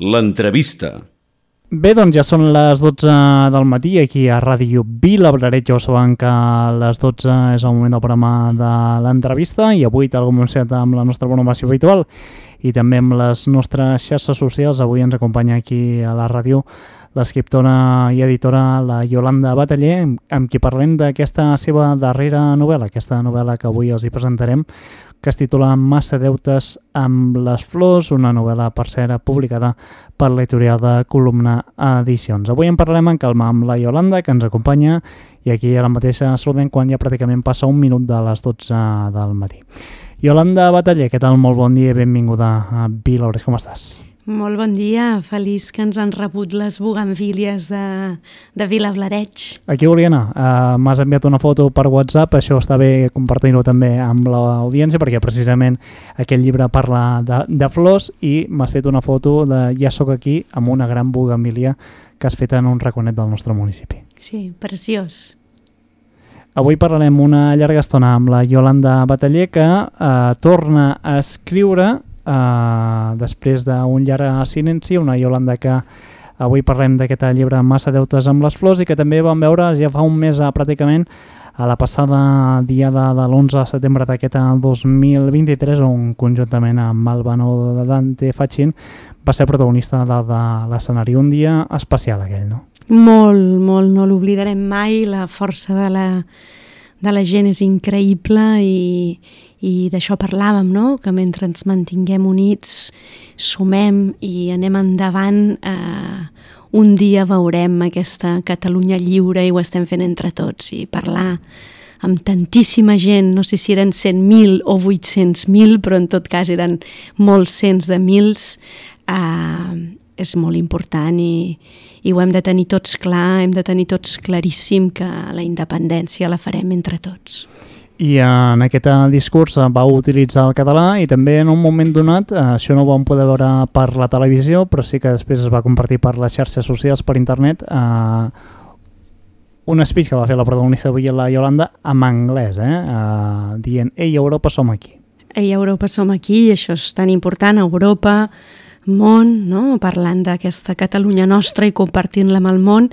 L'entrevista. Bé, doncs ja són les 12 del matí aquí a Ràdio Vila Blaret. Ja ho saben que les 12 és el moment del programa de l'entrevista i avui, tal com hem fet amb la nostra programació habitual i també amb les nostres xarxes socials, avui ens acompanya aquí a la ràdio l'escriptora i editora la Yolanda Bataller, amb qui parlem d'aquesta seva darrera novel·la, aquesta novel·la que avui els hi presentarem, que es titula Massa deutes amb les flors, una novel·la per ser publicada per l'editorial de Columna Edicions. Avui en parlem en calma amb la Yolanda, que ens acompanya, i aquí a la mateixa saludem quan ja pràcticament passa un minut de les 12 del matí. Yolanda Bataller, què tal? Molt bon dia i benvinguda a Vilores, com estàs? Molt bon dia, feliç que ens han rebut les bugamfílies de, de Vilablareig. Aquí volia anar. Uh, M'has enviat una foto per WhatsApp, això està bé compartir-ho també amb l'audiència perquè precisament aquest llibre parla de, de flors i m'has fet una foto de ja sóc aquí amb una gran bugamília que has fet en un raconet del nostre municipi. Sí, preciós. Avui parlarem una llarga estona amb la Yolanda Bataller que uh, torna a escriure uh, després d'un llarg silenci, una Yolanda que avui parlem d'aquest llibre Massa deutes amb les flors i que també vam veure ja fa un mes uh, pràcticament a la passada diada de l'11 de setembre d'aquest 2023 on conjuntament amb Albano de Dante Fachin va ser protagonista de, de l'escenari. Un dia especial aquell, no? Molt, molt, no l'oblidarem mai, la força de la, de la gent és increïble i, i d'això parlàvem, no? que mentre ens mantinguem units, sumem i anem endavant, eh, un dia veurem aquesta Catalunya lliure i ho estem fent entre tots i parlar amb tantíssima gent, no sé si eren 100.000 o 800.000, però en tot cas eren molts cents de mils, eh, és molt important i, i ho hem de tenir tots clar, hem de tenir tots claríssim que la independència la farem entre tots i en aquest discurs va utilitzar el català i també en un moment donat, eh, això no ho vam poder veure per la televisió, però sí que després es va compartir per les xarxes socials, per internet, eh, un speech que va fer la protagonista avui la Yolanda en anglès, eh, eh, dient Ei, Europa som aquí. Ei, Europa som aquí, això és tan important, Europa, món, no? parlant d'aquesta Catalunya nostra i compartint-la amb el món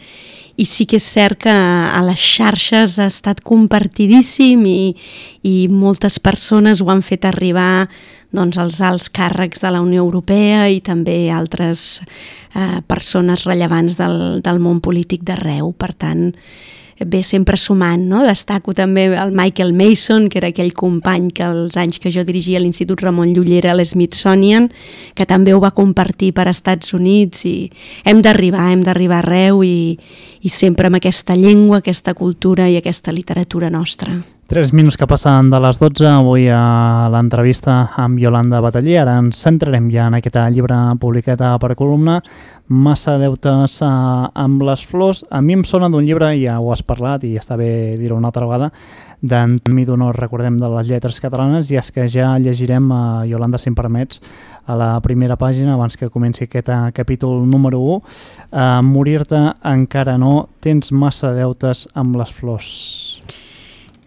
i sí que és cert que a les xarxes ha estat compartidíssim i, i moltes persones ho han fet arribar doncs, als alts càrrecs de la Unió Europea i també altres eh, persones rellevants del, del món polític d'arreu. Per tant, ve sempre sumant, no? Destaco també el Michael Mason, que era aquell company que els anys que jo dirigia l'Institut Ramon Llullera a l'Smithsonian, que també ho va compartir per Estats Units i hem d'arribar, hem d'arribar arreu i, i sempre amb aquesta llengua, aquesta cultura i aquesta literatura nostra. Tres minuts que passen de les 12, avui a l'entrevista amb Yolanda Bataller. Ara ens centrarem ja en aquest llibre publicat per columna, Massa deutes eh, amb les flors. A mi em sona d'un llibre, ja ho has parlat i està bé dir-ho una altra vegada, mi d'honor, recordem, de les lletres catalanes, i és que ja llegirem, a eh, Yolanda, si em permets, a la primera pàgina, abans que comenci aquest eh, capítol número 1, eh, Morir-te encara no, tens massa deutes amb les flors.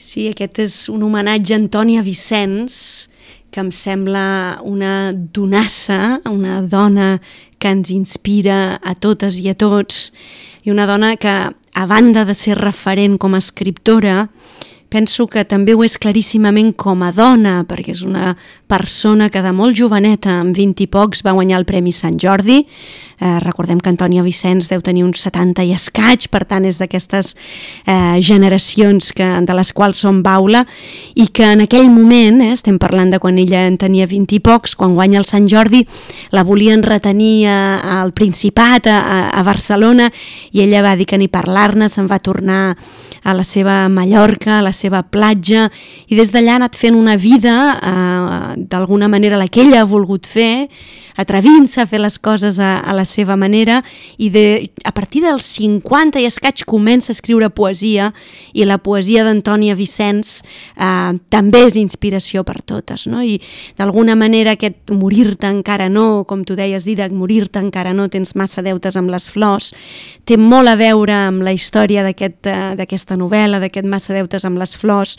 Sí, aquest és un homenatge a Antònia Vicenç, que em sembla una donassa, una dona que ens inspira a totes i a tots, i una dona que, a banda de ser referent com a escriptora, penso que també ho és claríssimament com a dona, perquè és una persona que de molt joveneta, amb 20 i pocs, va guanyar el Premi Sant Jordi. Eh, recordem que Antònia Vicenç deu tenir uns 70 i escaig, per tant és d'aquestes eh, generacions que, de les quals som baula, i que en aquell moment, eh, estem parlant de quan ella en tenia 20 i pocs, quan guanya el Sant Jordi, la volien retenir a, al Principat, a, a Barcelona, i ella va dir que ni parlar-ne se'n va tornar a la seva Mallorca, a la seva platja, i des d'allà ha anat fent una vida, eh, d'alguna manera la que ella ha volgut fer, atrevint-se a fer les coses a, a la seva manera, i de, a partir dels 50 i escaig comença a escriure poesia, i la poesia d'Antònia Vicenç eh, també és inspiració per totes, no? i d'alguna manera aquest morir-te encara no, com tu deies, Didac, morir-te encara no, tens massa deutes amb les flors, té molt a veure amb la història d'aquesta aquest, novel·la, d'aquest massa deutes amb les flors,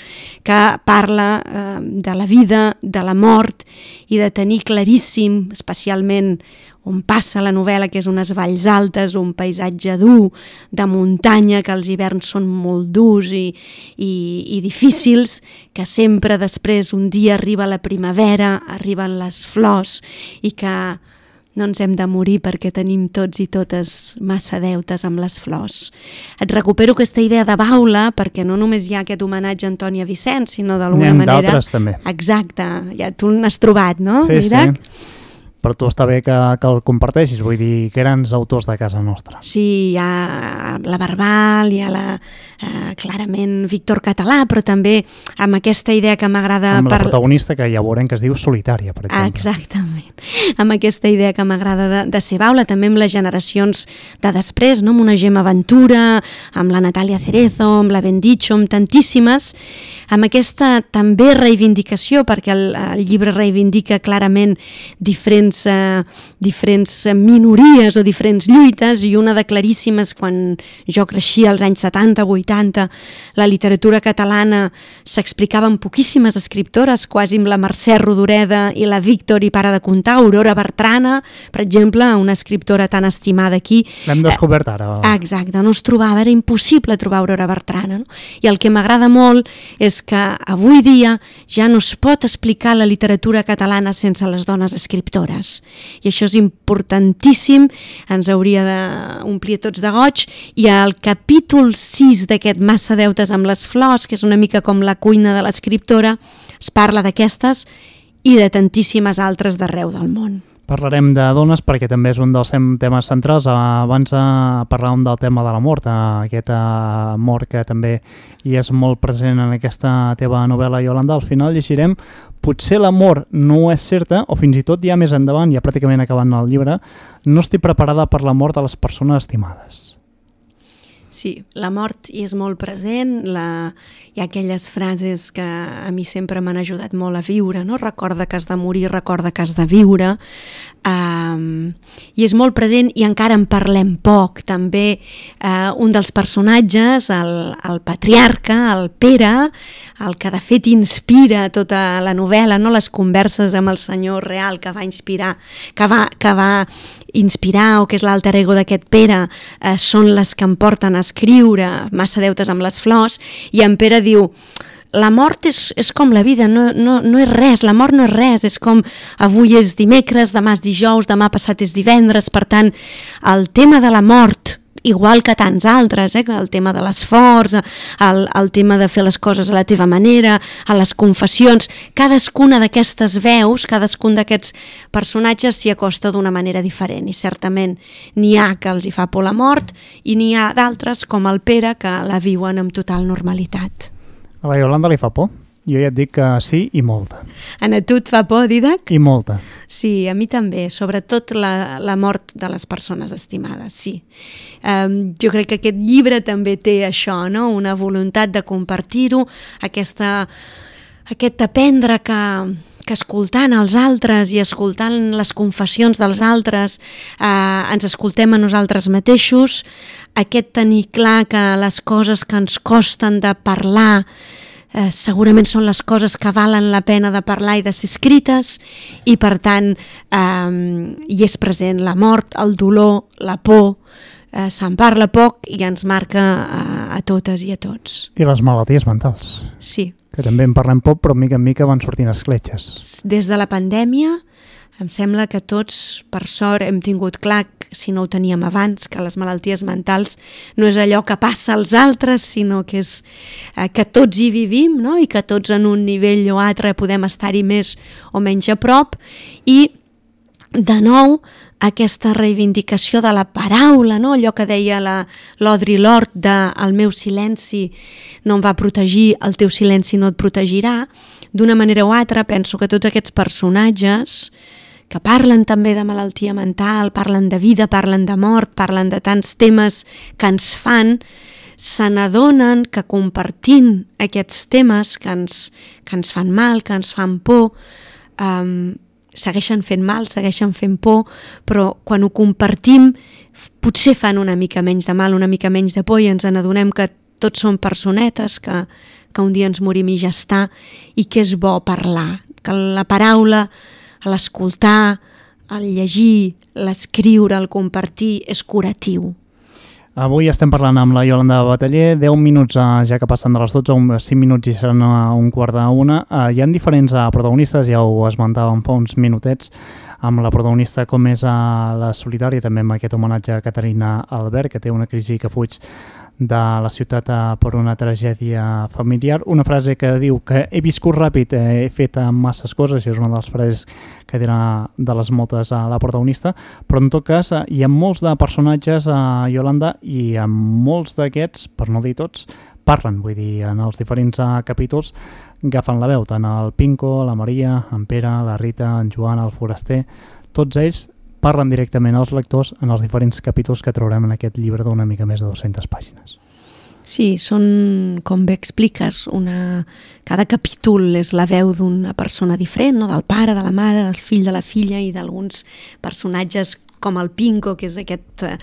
que parla eh, de la vida, de la mort i de tenir claríssim, especialment especialment on passa la novel·la, que és unes valls altes, un paisatge dur, de muntanya, que els hiverns són molt durs i, i, i difícils, que sempre després un dia arriba la primavera, arriben les flors i que no ens hem de morir perquè tenim tots i totes massa deutes amb les flors. Et recupero aquesta idea de baula perquè no només hi ha aquest homenatge a Antònia Vicenç, sinó d'alguna manera... N'hi d'altres també. Exacte, ja tu n'has trobat, no? Sí, Mirac? sí per tu està bé que, que el comparteixis, vull dir, grans autors de casa nostra. Sí, hi ha la Barbal, hi ha la, eh, clarament Víctor Català, però també amb aquesta idea que m'agrada... Amb la per... protagonista que ja veurem que es diu Solitària, per exemple. Exactament, amb aquesta idea que m'agrada de, de ser baula, també amb les generacions de després, no? amb una Gemma Ventura, amb la Natàlia Cerezo, amb la Bendicho, amb tantíssimes, amb aquesta també reivindicació, perquè el, el llibre reivindica clarament diferents diferents, eh, diferents minories o diferents lluites i una de claríssimes quan jo creixia als anys 70-80 la literatura catalana s'explicava en poquíssimes escriptores quasi amb la Mercè Rodoreda i la Víctor i para de comptar, Aurora Bertrana per exemple, una escriptora tan estimada aquí. L'hem descobert ara. eh, exacte, no es trobava, era impossible trobar Aurora Bertrana no? i el que m'agrada molt és que avui dia ja no es pot explicar la literatura catalana sense les dones escriptores dones. I això és importantíssim, ens hauria d'omplir tots de goig, i al capítol 6 d'aquest Massa deutes amb les flors, que és una mica com la cuina de l'escriptora, es parla d'aquestes i de tantíssimes altres d'arreu del món. Parlarem de dones perquè també és un dels temes centrals. Abans eh, parlàvem del tema de la mort, eh, aquest amor que també hi és molt present en aquesta teva novel·la, Yolanda. Al final llegirem potser l'amor no és certa, o fins i tot ja més endavant, ja pràcticament acabant el llibre, no estic preparada per la mort de les persones estimades. Sí, la mort hi és molt present, la... hi ha aquelles frases que a mi sempre m'han ajudat molt a viure, no? recorda que has de morir, recorda que has de viure, um, i és molt present i encara en parlem poc. També uh, un dels personatges, el, el patriarca, el Pere, el que de fet inspira tota la novel·la, no? les converses amb el senyor real que va inspirar, que va, que va inspirar o que és l'alter ego d'aquest Pere eh, són les que em porten a escriure massa deutes amb les flors i en Pere diu la mort és, és com la vida, no, no, no és res, la mort no és res, és com avui és dimecres, demà és dijous, demà passat és divendres, per tant, el tema de la mort igual que tants altres, eh? el tema de l'esforç, el, el tema de fer les coses a la teva manera, a les confessions, cadascuna d'aquestes veus, cadascun d'aquests personatges s'hi acosta d'una manera diferent i certament n'hi ha que els hi fa por la mort i n'hi ha d'altres com el Pere que la viuen amb total normalitat. A la Iolanda li fa por? Jo ja et dic que sí i molta. A tu et fa por, Didac? I molta. Sí, a mi també, sobretot la, la mort de les persones estimades, sí. Um, jo crec que aquest llibre també té això, no? una voluntat de compartir-ho, aquesta, aquest aprendre que, que escoltant els altres i escoltant les confessions dels altres eh, ens escoltem a nosaltres mateixos, aquest tenir clar que les coses que ens costen de parlar eh, segurament són les coses que valen la pena de parlar i de ser escrites i per tant eh, hi és present la mort, el dolor, la por, eh, se'n parla poc i ens marca a, a totes i a tots. I les malalties mentals. Sí. Que també en parlem poc, però mica en mica van sortint escletxes. Des de la pandèmia em sembla que tots, per sort, hem tingut clar, si no ho teníem abans, que les malalties mentals no és allò que passa als altres, sinó que és eh, que tots hi vivim no? i que tots en un nivell o altre podem estar-hi més o menys a prop i, de nou, aquesta reivindicació de la paraula, no? allò que deia l'Audre Lorde de el meu silenci no em va protegir, el teu silenci no et protegirà, d'una manera o altra penso que tots aquests personatges que parlen també de malaltia mental, parlen de vida, parlen de mort, parlen de tants temes que ens fan, se n'adonen que compartint aquests temes que ens, que ens fan mal, que ens fan por, um, segueixen fent mal, segueixen fent por, però quan ho compartim potser fan una mica menys de mal, una mica menys de por i ens n'adonem que tots són personetes, que, que un dia ens morim i ja està, i que és bo parlar, que la paraula a l'escoltar, el llegir, l'escriure, el compartir és curatiu. Avui estem parlant amb la Yolanda Bataller, 10 minuts eh, ja que passen de les 12, un, 5 minuts i seran un quart d'una. Eh, hi ha diferents eh, protagonistes, ja ho esmentàvem fa uns minutets, amb la protagonista com és a la solitària, també amb aquest homenatge a Caterina Albert, que té una crisi que fuig de la ciutat eh, per una tragèdia familiar. Una frase que diu que he viscut ràpid, he fet masses coses, i és una de les frases que dirà de les moltes a la protagonista, però en tot cas eh, hi ha molts de personatges a Yolanda i en molts d'aquests, per no dir tots, parlen, vull dir, en els diferents capítols agafen la veu, tant el Pinco, la Maria, en Pere, la Rita, en Joan, el Foraster, tots ells parlen directament als lectors en els diferents capítols que traurem en aquest llibre d'una mica més de 200 pàgines. Sí, són, com bé expliques, una... cada capítol és la veu d'una persona diferent, no? del pare, de la mare, del fill, de la filla i d'alguns personatges com el Pinco, que és aquest eh,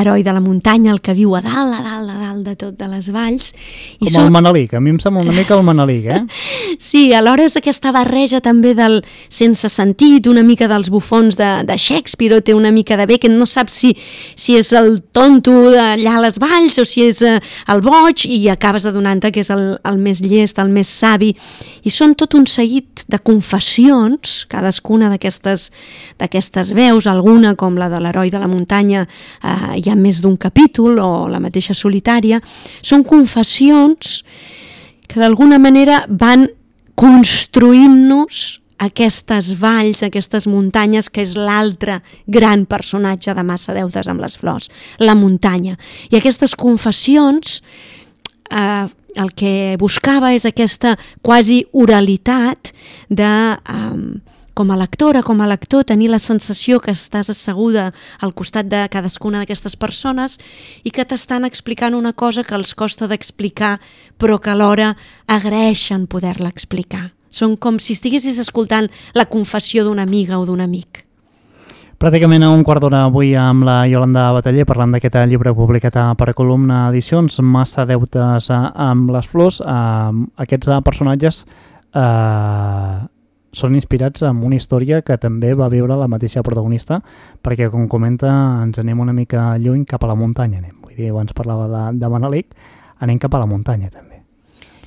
heroi de la muntanya, el que viu a dalt, a dalt, a dalt de tot de les valls. I com són... el Manelic, a mi em sembla una mica el Manelic, eh? sí, alhora és aquesta barreja també del sense sentit, una mica dels bufons de, de Shakespeare, o té una mica de bé, que no sap si, si és el tonto allà a les valls o si és eh, el boig, i acabes adonant-te que és el, el més llest, el més savi. I són tot un seguit de confessions, cadascuna d'aquestes veus, algun una com la de l'heroi de la muntanya eh, hi ha més d'un capítol o la mateixa solitària, són confessions que d'alguna manera van construint-nos aquestes valls, aquestes muntanyes, que és l'altre gran personatge de Massa Deutes amb les flors, la muntanya. I aquestes confessions, eh, el que buscava és aquesta quasi oralitat de... Eh, com a lectora, com a lector, tenir la sensació que estàs asseguda al costat de cadascuna d'aquestes persones i que t'estan explicant una cosa que els costa d'explicar, però que alhora agraeixen poder-la explicar. Són com si estiguessis escoltant la confessió d'una amiga o d'un amic. Pràcticament a un quart d'hora avui amb la Yolanda Bataller parlant d'aquest llibre publicat per columna edicions, Massa deutes amb les flors. Eh, aquests personatges eh, són inspirats en una història que també va viure la mateixa protagonista, perquè, com comenta, ens anem una mica lluny cap a la muntanya. Anem. Vull dir, abans parlava de, de Manelic, anem cap a la muntanya, també.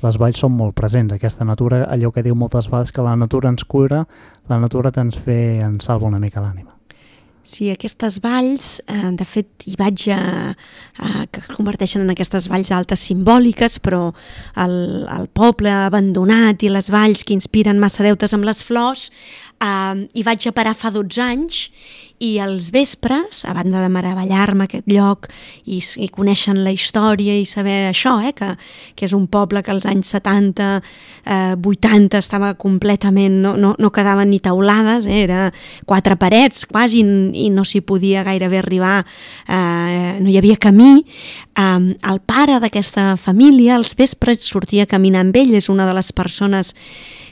Les valls són molt presents, aquesta natura, allò que diu moltes vegades que la natura ens cura, la natura ens fe, ens salva una mica l'ànima. Sí, aquestes valls, eh, de fet, hi vaig a, a, que es converteixen en aquestes valls altes simbòliques, però el, el poble abandonat i les valls que inspiren massa deutes amb les flors, eh, hi vaig a parar fa 12 anys i als vespres, a banda de meravellar-me aquest lloc i, i coneixen la història i saber això, eh, que, que és un poble que als anys 70, eh, 80 estava completament, no, no, no quedaven ni taulades, eh, era quatre parets quasi i no s'hi podia gairebé arribar, eh, no hi havia camí. Eh, el pare d'aquesta família als vespres sortia a caminar amb ell, és una de les persones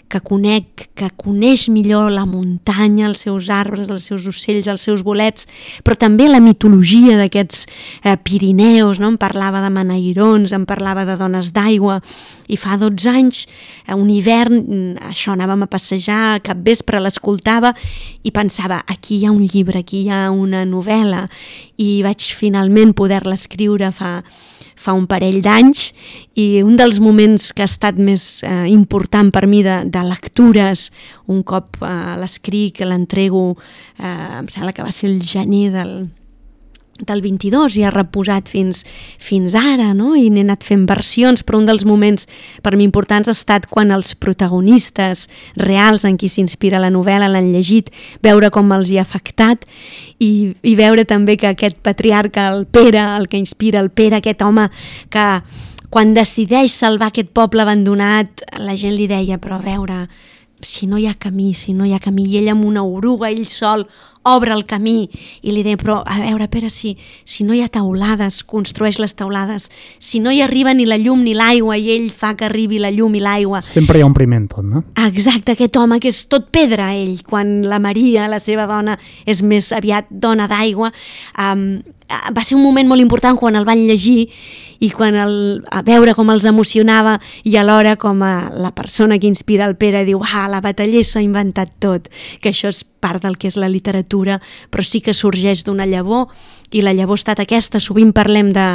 que conec, que coneix millor la muntanya, els seus arbres, els seus ocells, els seus bolets, però també la mitologia d'aquests eh, Pirineus, no? em parlava de manairons, em parlava de dones d'aigua, i fa 12 anys, eh, un hivern, mm, això anàvem a passejar, cap vespre l'escoltava i pensava, aquí hi ha un llibre, aquí hi ha una novel·la, i vaig finalment poder-la escriure fa fa un parell d'anys i un dels moments que ha estat més eh, important per mi de, de lectures, un cop eh, l'escric, l'entrego, eh, em sembla que va ser el gener del, del 22 i ha reposat fins, fins ara, no? i n'he anat fent versions, però un dels moments per mi importants ha estat quan els protagonistes reals en qui s'inspira la novel·la l'han llegit, veure com els hi ha afectat i, i veure també que aquest patriarca, el Pere, el que inspira el Pere, aquest home que quan decideix salvar aquest poble abandonat, la gent li deia, però a veure, si no hi ha camí, si no hi ha camí, i ell amb una oruga, ell sol, obre el camí, i li deia, però a veure, Pere, si, si no hi ha taulades, construeix les taulades, si no hi arriba ni la llum ni l'aigua, i ell fa que arribi la llum i l'aigua... Sempre hi ha un primer en tot, no? Exacte, aquest home que és tot pedra, ell, quan la Maria, la seva dona, és més aviat dona d'aigua, um, va ser un moment molt important quan el van llegir i quan el, a veure com els emocionava i alhora com a la persona que inspira el Pere diu ah, la bataller s'ha inventat tot, que això és part del que és la literatura, però sí que sorgeix d'una llavor i la llavor ha estat aquesta, sovint parlem de,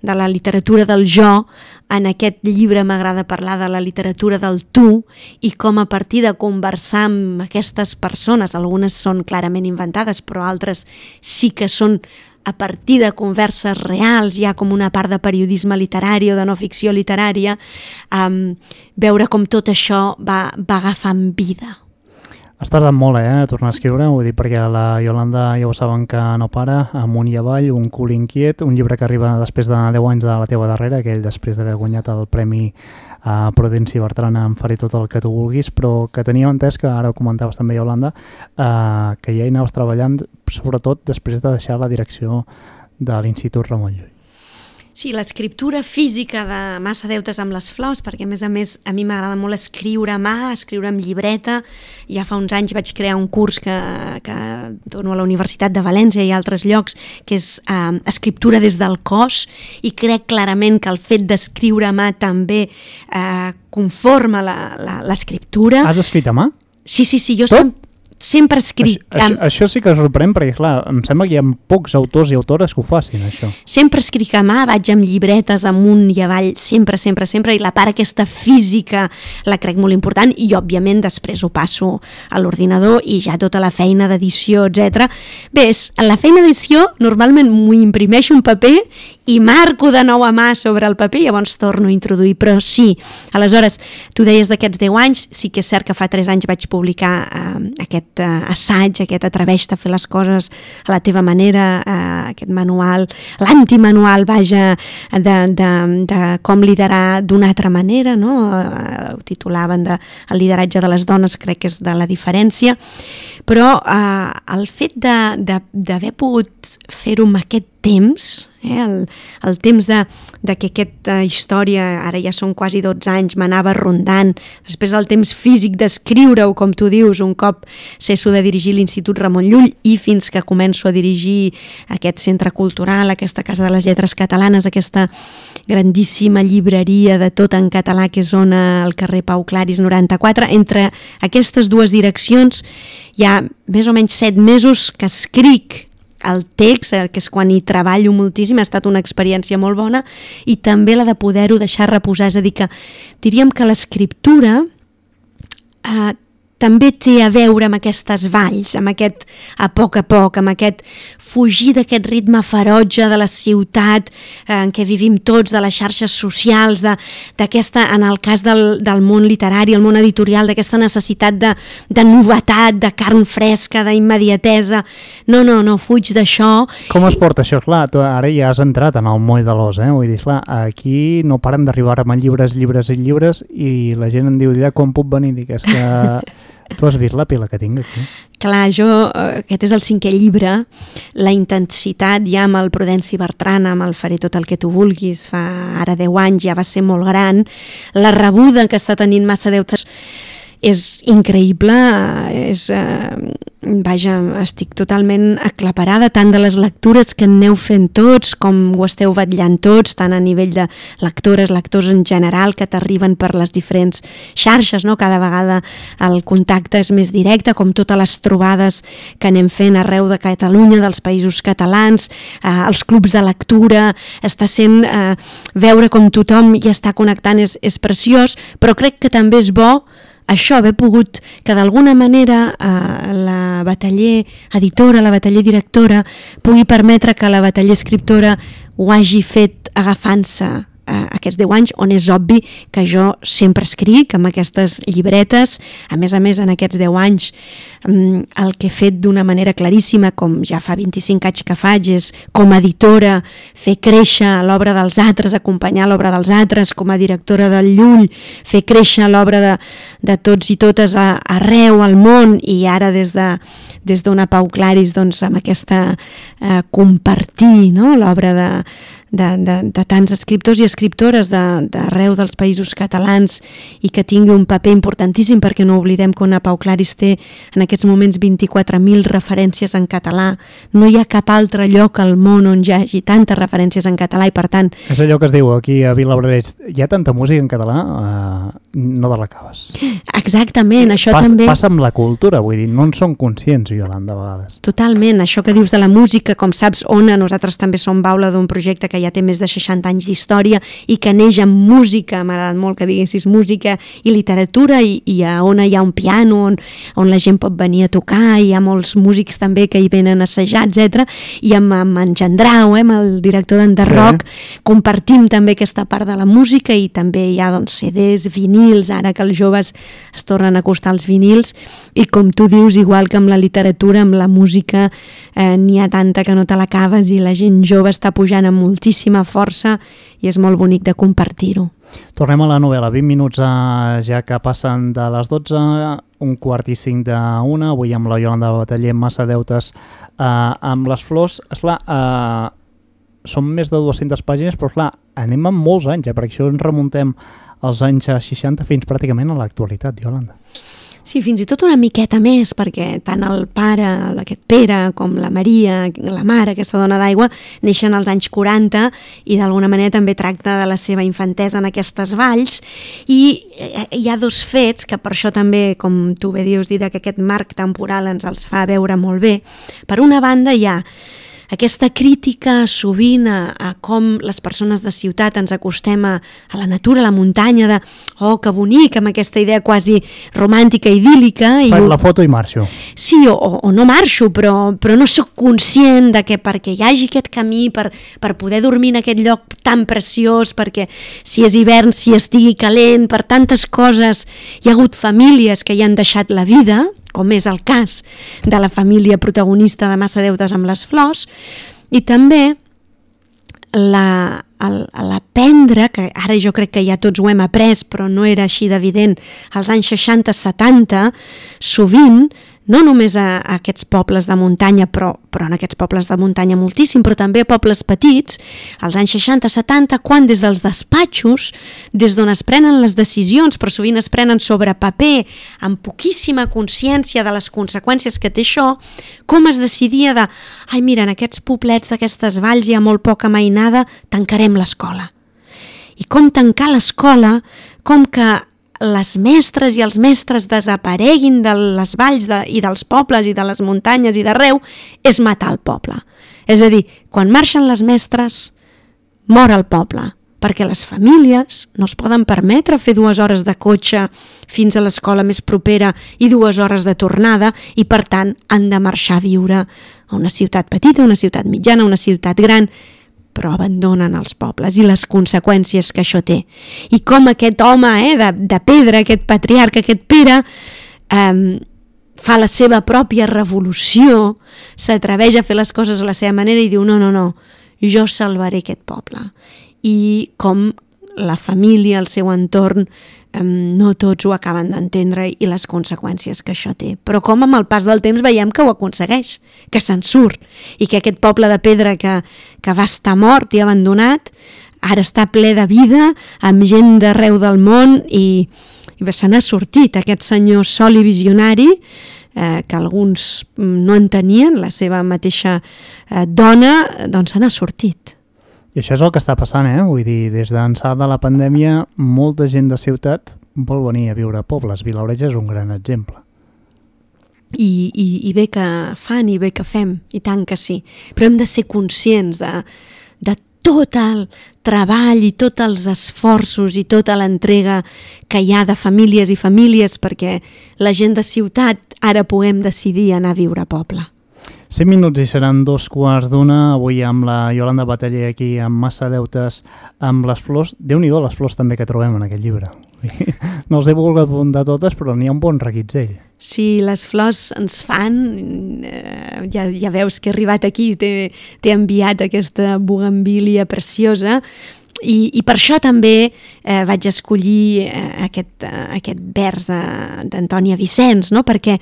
de la literatura del jo, en aquest llibre m'agrada parlar de la literatura del tu i com a partir de conversar amb aquestes persones, algunes són clarament inventades però altres sí que són a partir de converses reals, ja com una part de periodisme literari o de no ficció literària, um, veure com tot això va, va agafant vida. Has tardat molt, eh, a tornar a escriure, vull dir, perquè la Yolanda ja ho saben que no para, amunt i avall, un cul inquiet, un llibre que arriba després de 10 anys de la teva darrera, aquell després d'haver guanyat el Premi a Prudenci Bertrana em faré tot el que tu vulguis, però que teníem entès que ara ho comentaves també Yolanda, eh, que ja hi anaves treballant sobretot després de deixar la direcció de l'Institut Ramon Llull. Sí, l'escriptura física de Massa Deutes amb les flors, perquè a més a més a mi m'agrada molt escriure a mà, escriure amb llibreta. Ja fa uns anys vaig crear un curs que, que dono a la Universitat de València i altres llocs, que és eh, escriptura des del cos, i crec clarament que el fet d'escriure a mà també eh, conforma l'escriptura. Has escrit a mà? Sí, sí, sí, jo sempre sempre escric... Això, això, això sí que sorprèn, perquè clar, em sembla que hi ha pocs autors i autores que ho facin, això. Sempre escric a mà, vaig amb llibretes amunt i avall, sempre, sempre, sempre, i la part aquesta física la crec molt important, i òbviament després ho passo a l'ordinador i ja tota la feina d'edició, etc. Bé, la feina d'edició normalment m'ho imprimeixo un paper i marco de nou a mà sobre el paper i llavors torno a introduir, però sí, aleshores, tu deies d'aquests 10 anys, sí que és cert que fa 3 anys vaig publicar eh, aquest eh, assaig, aquest atreveix-te a fer les coses a la teva manera, eh, aquest manual, l'antimanual, vaja, de, de, de com liderar d'una altra manera, no? Eh, ho titulaven de el lideratge de les dones, crec que és de la diferència, però eh, el fet d'haver pogut fer-ho amb aquest temps, eh, el, el temps de, de que aquesta història, ara ja són quasi 12 anys, m'anava rondant, després el temps físic d'escriure-ho, com tu dius, un cop cesso de dirigir l'Institut Ramon Llull i fins que començo a dirigir aquest centre cultural, aquesta Casa de les Lletres Catalanes, aquesta grandíssima llibreria de tot en català que és on al carrer Pau Claris 94. Entre aquestes dues direccions hi ha més o menys set mesos que escric el text, eh, que és quan hi treballo moltíssim, ha estat una experiència molt bona, i també la de poder-ho deixar reposar. És a dir, que diríem que l'escriptura eh, també té a veure amb aquestes valls, amb aquest a poc a poc, amb aquest fugir d'aquest ritme ferotge de la ciutat eh, en què vivim tots, de les xarxes socials, d'aquesta, en el cas del, del món literari, el món editorial, d'aquesta necessitat de, de novetat, de carn fresca, d'immediatesa. No, no, no, fuig d'això. Com es porta això? Clar, tu ara ja has entrat en el moll de l'os, eh? Vull dir, clar, aquí no paren d'arribar amb llibres, llibres i llibres i la gent em diu, quan puc venir? Dic, és que Tu has vist la pila que tinc aquí? Clar, jo, eh, aquest és el cinquè llibre, la intensitat ja amb el Prudenci Bertran, amb el Faré tot el que tu vulguis, fa ara 10 anys, ja va ser molt gran, la rebuda que està tenint massa deutes és increïble, és, eh, vaja, estic totalment aclaparada tant de les lectures que aneu fent tots com ho esteu vetllant tots, tant a nivell de lectores, lectors en general que t'arriben per les diferents xarxes, no? cada vegada el contacte és més directe, com totes les trobades que anem fent arreu de Catalunya, dels països catalans, eh, els clubs de lectura, està sent eh, veure com tothom hi està connectant és, és preciós, però crec que també és bo això, haver pogut que d'alguna manera eh, la bataller editora, la bataller directora, pugui permetre que la bataller escriptora ho hagi fet agafant-se eh, aquests 10 anys on és obvi que jo sempre escric amb aquestes llibretes, a més a més en aquests 10 anys mm, el que he fet d'una manera claríssima com ja fa 25 anys que faig és com a editora fer créixer l'obra dels altres, acompanyar l'obra dels altres com a directora del Llull, fer créixer l'obra de, de tots i totes a, arreu al món i ara des de des d'una Pau Claris doncs amb aquesta eh, compartir no? l'obra de, de, de, de tants escriptors i escriptores d'arreu de, dels països catalans i que tingui un paper importantíssim perquè no oblidem que una Pau Claris té en aquests moments 24.000 referències en català. No hi ha cap altre lloc al món on hi hagi tantes referències en català i per tant... És allò que es diu aquí a Vilabrells, hi ha tanta música en català, uh, no te l'acabes. Exactament, això Pas, també... Passa amb la cultura, vull dir, no en són conscients, Iolanda, a vegades. Totalment, això que dius de la música, com saps, Ona, nosaltres també som baula d'un projecte que ja té més de 60 anys d'història i que neix amb música, m'ha agradat molt que diguessis música i literatura, i, i a Ona hi ha un piano on, on la gent pot venir a tocar, hi ha molts músics també que hi venen a assajar, etc. I amb, amb en Gendrau, eh, amb el director d'Enderrock, sí. compartim també aquesta part de la música i també hi ha doncs, CDs, vinils, ara que els joves es tornen a acostar als vinils, i com tu dius, igual que amb la literatura, amb la música, eh, n'hi ha tanta que no te l'acabes i la gent jove està pujant amb moltíssima força i és molt bonic de compartir-ho. Tornem a la novel·la, 20 minuts eh, ja que passen de les 12, un quart i cinc d'una, avui amb la Yolanda Bataller, massa deutes eh, amb les flors. Esclar, eh, són més de 200 pàgines, però clar, anem amb molts anys, eh, perquè això ens remuntem als anys 60 fins pràcticament a l'actualitat, Yolanda. Sí, fins i tot una miqueta més, perquè tant el pare, aquest Pere, com la Maria, la mare, aquesta dona d'aigua, neixen als anys 40 i d'alguna manera també tracta de la seva infantesa en aquestes valls i eh, hi ha dos fets que per això també, com tu bé dius, Dida, que aquest marc temporal ens els fa veure molt bé. Per una banda hi ha aquesta crítica sovint a, a com les persones de ciutat ens acostem a, a la natura, a la muntanya, de oh, que bonic, amb aquesta idea quasi romàntica, idíl·lica. I Faig la foto i marxo. Sí, o, o no marxo, però, però no sóc conscient de que perquè hi hagi aquest camí, per, per poder dormir en aquest lloc tan preciós, perquè si és hivern, si estigui calent, per tantes coses, hi ha hagut famílies que hi han deixat la vida, com és el cas de la família protagonista de Massa Deutes amb les flors, i també l'aprendre, que ara jo crec que ja tots ho hem après, però no era així d'evident, als anys 60-70, sovint no només a, a aquests pobles de muntanya, però, però en aquests pobles de muntanya moltíssim, però també a pobles petits, als anys 60-70, quan des dels despatxos, des d'on es prenen les decisions, però sovint es prenen sobre paper, amb poquíssima consciència de les conseqüències que té això, com es decidia de, ai mira, en aquests poblets d'aquestes valls hi ha molt poca mainada, tancarem l'escola. I com tancar l'escola, com que les mestres i els mestres desapareguin de les valls de, i dels pobles i de les muntanyes i d'arreu, és matar el poble. És a dir, quan marxen les mestres, mor el poble, perquè les famílies no es poden permetre fer dues hores de cotxe fins a l'escola més propera i dues hores de tornada i, per tant, han de marxar a viure a una ciutat petita, una ciutat mitjana, una ciutat gran, però abandonen els pobles i les conseqüències que això té. I com aquest home eh, de, de pedra, aquest patriarca, aquest Pere, eh, fa la seva pròpia revolució, s'atreveix a fer les coses a la seva manera i diu no, no, no, jo salvaré aquest poble. I com la família, el seu entorn, no tots ho acaben d'entendre i les conseqüències que això té. Però com amb el pas del temps veiem que ho aconsegueix, que se'n surt, i que aquest poble de pedra que, que va estar mort i abandonat, ara està ple de vida, amb gent d'arreu del món, i, i se n'ha sortit aquest senyor sol i visionari, eh, que alguns no entenien, la seva mateixa eh, dona, doncs se n'ha sortit. I això és el que està passant, eh? Vull dir, des d'ençà de la pandèmia, molta gent de ciutat vol venir a viure a pobles. Vilaoreja és un gran exemple. I, i, I bé que fan i bé que fem, i tant que sí. Però hem de ser conscients de, de tot el treball i tots els esforços i tota l'entrega que hi ha de famílies i famílies perquè la gent de ciutat ara puguem decidir anar a viure a poble. 5 minuts i seran dos quarts d'una, avui amb la Yolanda Bataller aquí amb massa deutes amb les flors. déu nhi les flors també que trobem en aquest llibre. No els he volgut apuntar totes, però n'hi ha un bon reguitzell. Sí, les flors ens fan, eh, ja, ja veus que he arribat aquí, t'he enviat aquesta bugambília preciosa, i, i per això també eh, vaig escollir eh, aquest, eh, aquest vers d'Antònia Vicenç, no? perquè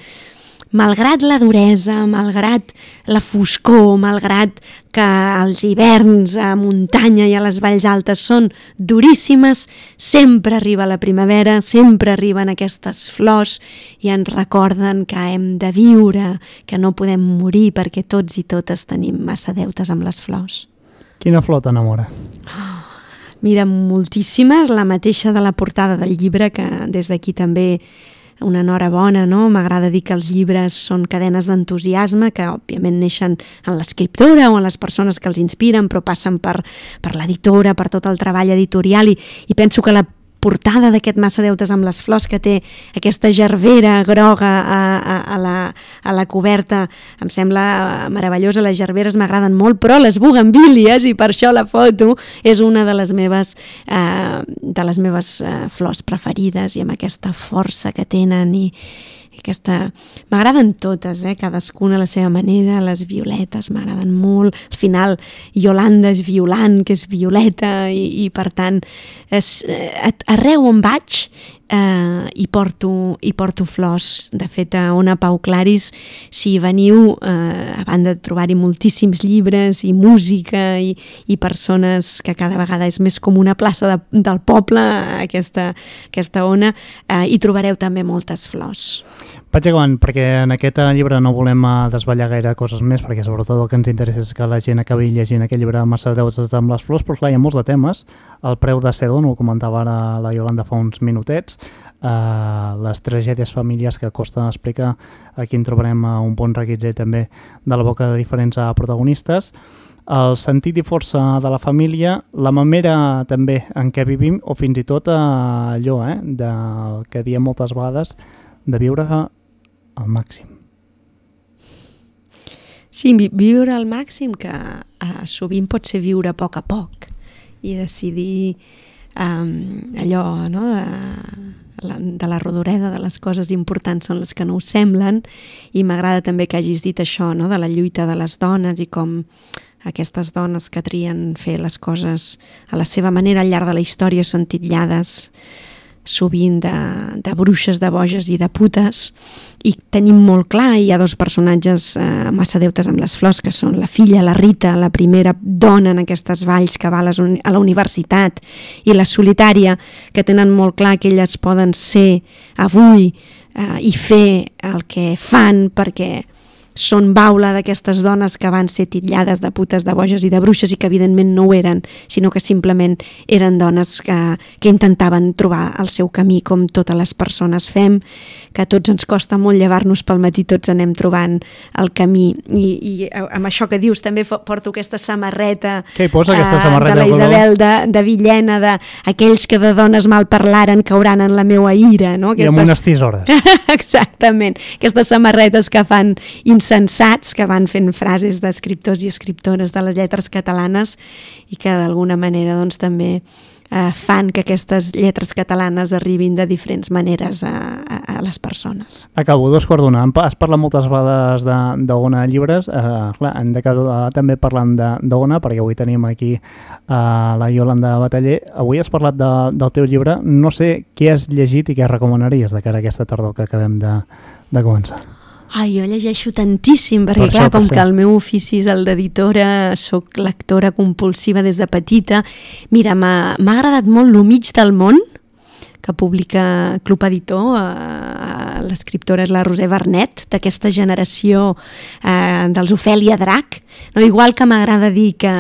malgrat la duresa, malgrat la foscor, malgrat que els hiverns a muntanya i a les valls altes són duríssimes, sempre arriba la primavera, sempre arriben aquestes flors i ens recorden que hem de viure, que no podem morir perquè tots i totes tenim massa deutes amb les flors. Quina flor t'enamora? Oh, mira, moltíssimes, la mateixa de la portada del llibre, que des d'aquí també una enhorabona, no? M'agrada dir que els llibres són cadenes d'entusiasme que, òbviament, neixen en l'escriptora o en les persones que els inspiren, però passen per, per l'editora, per tot el treball editorial i, i penso que la portada d'aquest Massa Deutes amb les flors que té aquesta gerbera groga a, a, a, la, a la coberta. Em sembla meravellosa, les gerberes m'agraden molt però les bugambilles i per això la foto és una de les meves eh, de les meves eh, flors preferides i amb aquesta força que tenen i, aquesta... M'agraden totes, eh? cadascuna a la seva manera, les violetes m'agraden molt, al final Yolanda és violant, que és violeta, i, i per tant, és, eh, arreu on vaig eh, hi, porto, hi porto flors. De fet, a Ona Pau Claris, si veniu, eh, a banda de trobar-hi moltíssims llibres i música i, i persones que cada vegada és més com una plaça de, del poble, aquesta, aquesta ona, eh, hi trobareu també moltes flors. Vaig acabant, perquè en aquest llibre no volem eh, desvetllar gaire coses més, perquè sobretot el que ens interessa és que la gent acabi llegint aquest llibre massa deutes amb les flors, però clar, hi ha molts de temes. El preu de Sedon, ho comentava ara la Yolanda fa uns minutets, eh, les tragèdies familiars que costa explicar, aquí en trobarem uh, un bon requisit també de la boca de diferents uh, protagonistes, el sentit i força de la família, la manera també en què vivim, o fins i tot uh, allò eh, del que diem moltes vegades, de viure al màxim. Sí, viure al màxim, que uh, sovint pot ser viure a poc a poc i decidir um, allò no, de, de la rodoreda de les coses importants són les que no ho semblen i m'agrada també que hagis dit això no? de la lluita de les dones i com aquestes dones que trien fer les coses a la seva manera al llarg de la història són titllades sovint de, de bruixes, de boges i de putes i tenim molt clar, hi ha dos personatges eh, massa deutes amb les flors que són la filla, la Rita, la primera dona en aquestes valls que va a, les, a la universitat i la solitària que tenen molt clar que elles poden ser avui eh, i fer el que fan perquè són baula d'aquestes dones que van ser titllades de putes, de boges i de bruixes i que evidentment no ho eren, sinó que simplement eren dones que, que intentaven trobar el seu camí com totes les persones fem, que tots ens costa molt llevar-nos pel matí, tots anem trobant el camí i, i amb això que dius també porto aquesta samarreta Què hi posa aquesta uh, samarreta? de la Isabel de, de Villena, de aquells que de dones mal parlaren cauran en la meua ira, no? Aquestes... I amb unes tisores. Exactament, aquestes samarretes que fan insensats que van fent frases d'escriptors i escriptores de les lletres catalanes i que d'alguna manera doncs, també eh, fan que aquestes lletres catalanes arribin de diferents maneres a, a, a les persones. Acabo, dos quarts d'una. Has parlat moltes vegades d'Ona Llibres, eh, clar, hem d'acabar també parlant d'Ona, perquè avui tenim aquí eh, la Yolanda Bataller. Avui has parlat de, del teu llibre. No sé què has llegit i què recomanaries de cara a aquesta tardor que acabem de, de començar. Ai, jo llegeixo tantíssim, perquè per clar, això, per com fer. que el meu ofici és el d'editora, sóc lectora compulsiva des de petita. Mira, m'ha agradat molt Lo mig del món, que publica Club Editor, eh, l'escriptora és la Roser Bernet, d'aquesta generació eh, dels Ofèlia Drac, no? igual que m'agrada dir que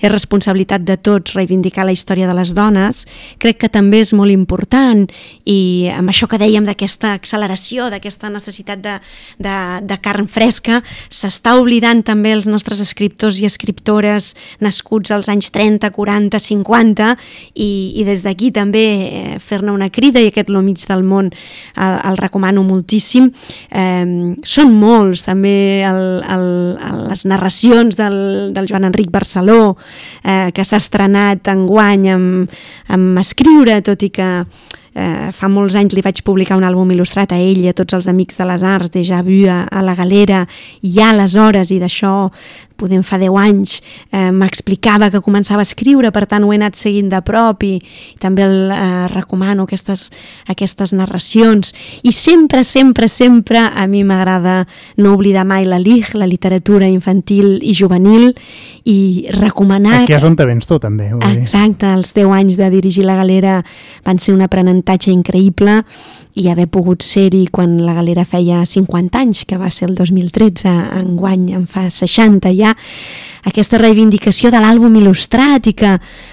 és responsabilitat de tots reivindicar la història de les dones, crec que també és molt important i amb això que dèiem d'aquesta acceleració, d'aquesta necessitat de, de, de carn fresca, s'està oblidant també els nostres escriptors i escriptores nascuts als anys 30, 40, 50 i, i des d'aquí també eh, fer-ne una crida i aquest Lo mig del món el, el recomano moltíssim. Eh, són molts també el, el, les narracions del, del Joan Enric Barceló eh, que s'ha estrenat enguany amb, amb escriure, tot i que eh, fa molts anys li vaig publicar un àlbum il·lustrat a ell i a tots els amics de les arts, de Vu a, la Galera, i aleshores, i d'això podem fa 10 anys, eh, m'explicava que començava a escriure, per tant ho he anat seguint de prop i, i també el, eh, recomano aquestes, aquestes narracions. I sempre, sempre, sempre a mi m'agrada no oblidar mai la LIG, la literatura infantil i juvenil, i recomanar... Aquí és on te vens tu, també. Exacte, els 10 anys de dirigir la galera van ser un aprenentatge increïble i haver pogut ser-hi quan la galera feia 50 anys, que va ser el 2013, en guany en fa 60 ja, aquesta reivindicació de l'àlbum il·lustrat i que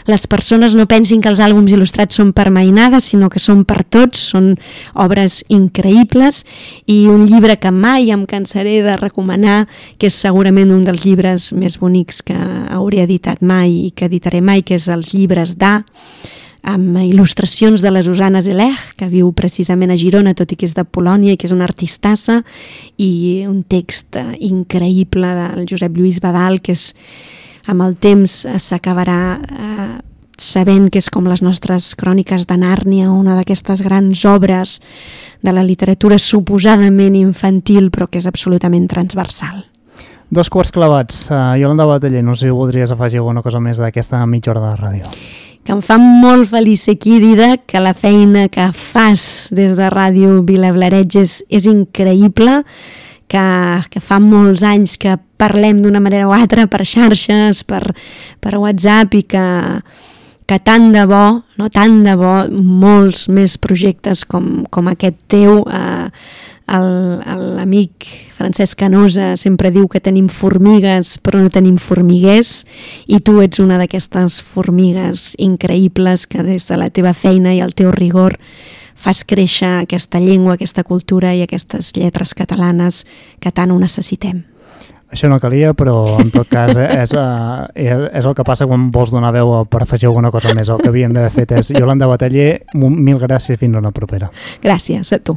les persones no pensin que els àlbums il·lustrats són per mainades, sinó que són per tots, són obres increïbles. I un llibre que mai em cansaré de recomanar, que és segurament un dels llibres més bonics que hauré editat mai i que editaré mai, que és els llibres d'A, amb il·lustracions de la Susana Zeleg, que viu precisament a Girona, tot i que és de Polònia i que és una artistassa, i un text eh, increïble del Josep Lluís Badal, que és, amb el temps eh, s'acabarà eh, sabent que és com les nostres cròniques de Nàrnia, una d'aquestes grans obres de la literatura suposadament infantil, però que és absolutament transversal. Dos quarts clavats. Uh, Yolanda Bataller, no sé si voldries afegir alguna cosa més d'aquesta mitja hora de ràdio que em fa molt feliç aquí, Dida, que la feina que fas des de Ràdio Vilablareig és, és increïble, que, que fa molts anys que parlem d'una manera o altra per xarxes, per, per WhatsApp i que, que tant de bo, no tant de bo, molts més projectes com, com aquest teu eh, l'amic Francesc Canosa sempre diu que tenim formigues però no tenim formiguers i tu ets una d'aquestes formigues increïbles que des de la teva feina i el teu rigor fas créixer aquesta llengua, aquesta cultura i aquestes lletres catalanes que tant ho necessitem. Això no calia, però en tot cas eh, és, és, és el que passa quan vols donar veu per afegir alguna cosa més. El que havien d'haver fet és Yolanda Bataller, mil gràcies fins a una propera. Gràcies a tu.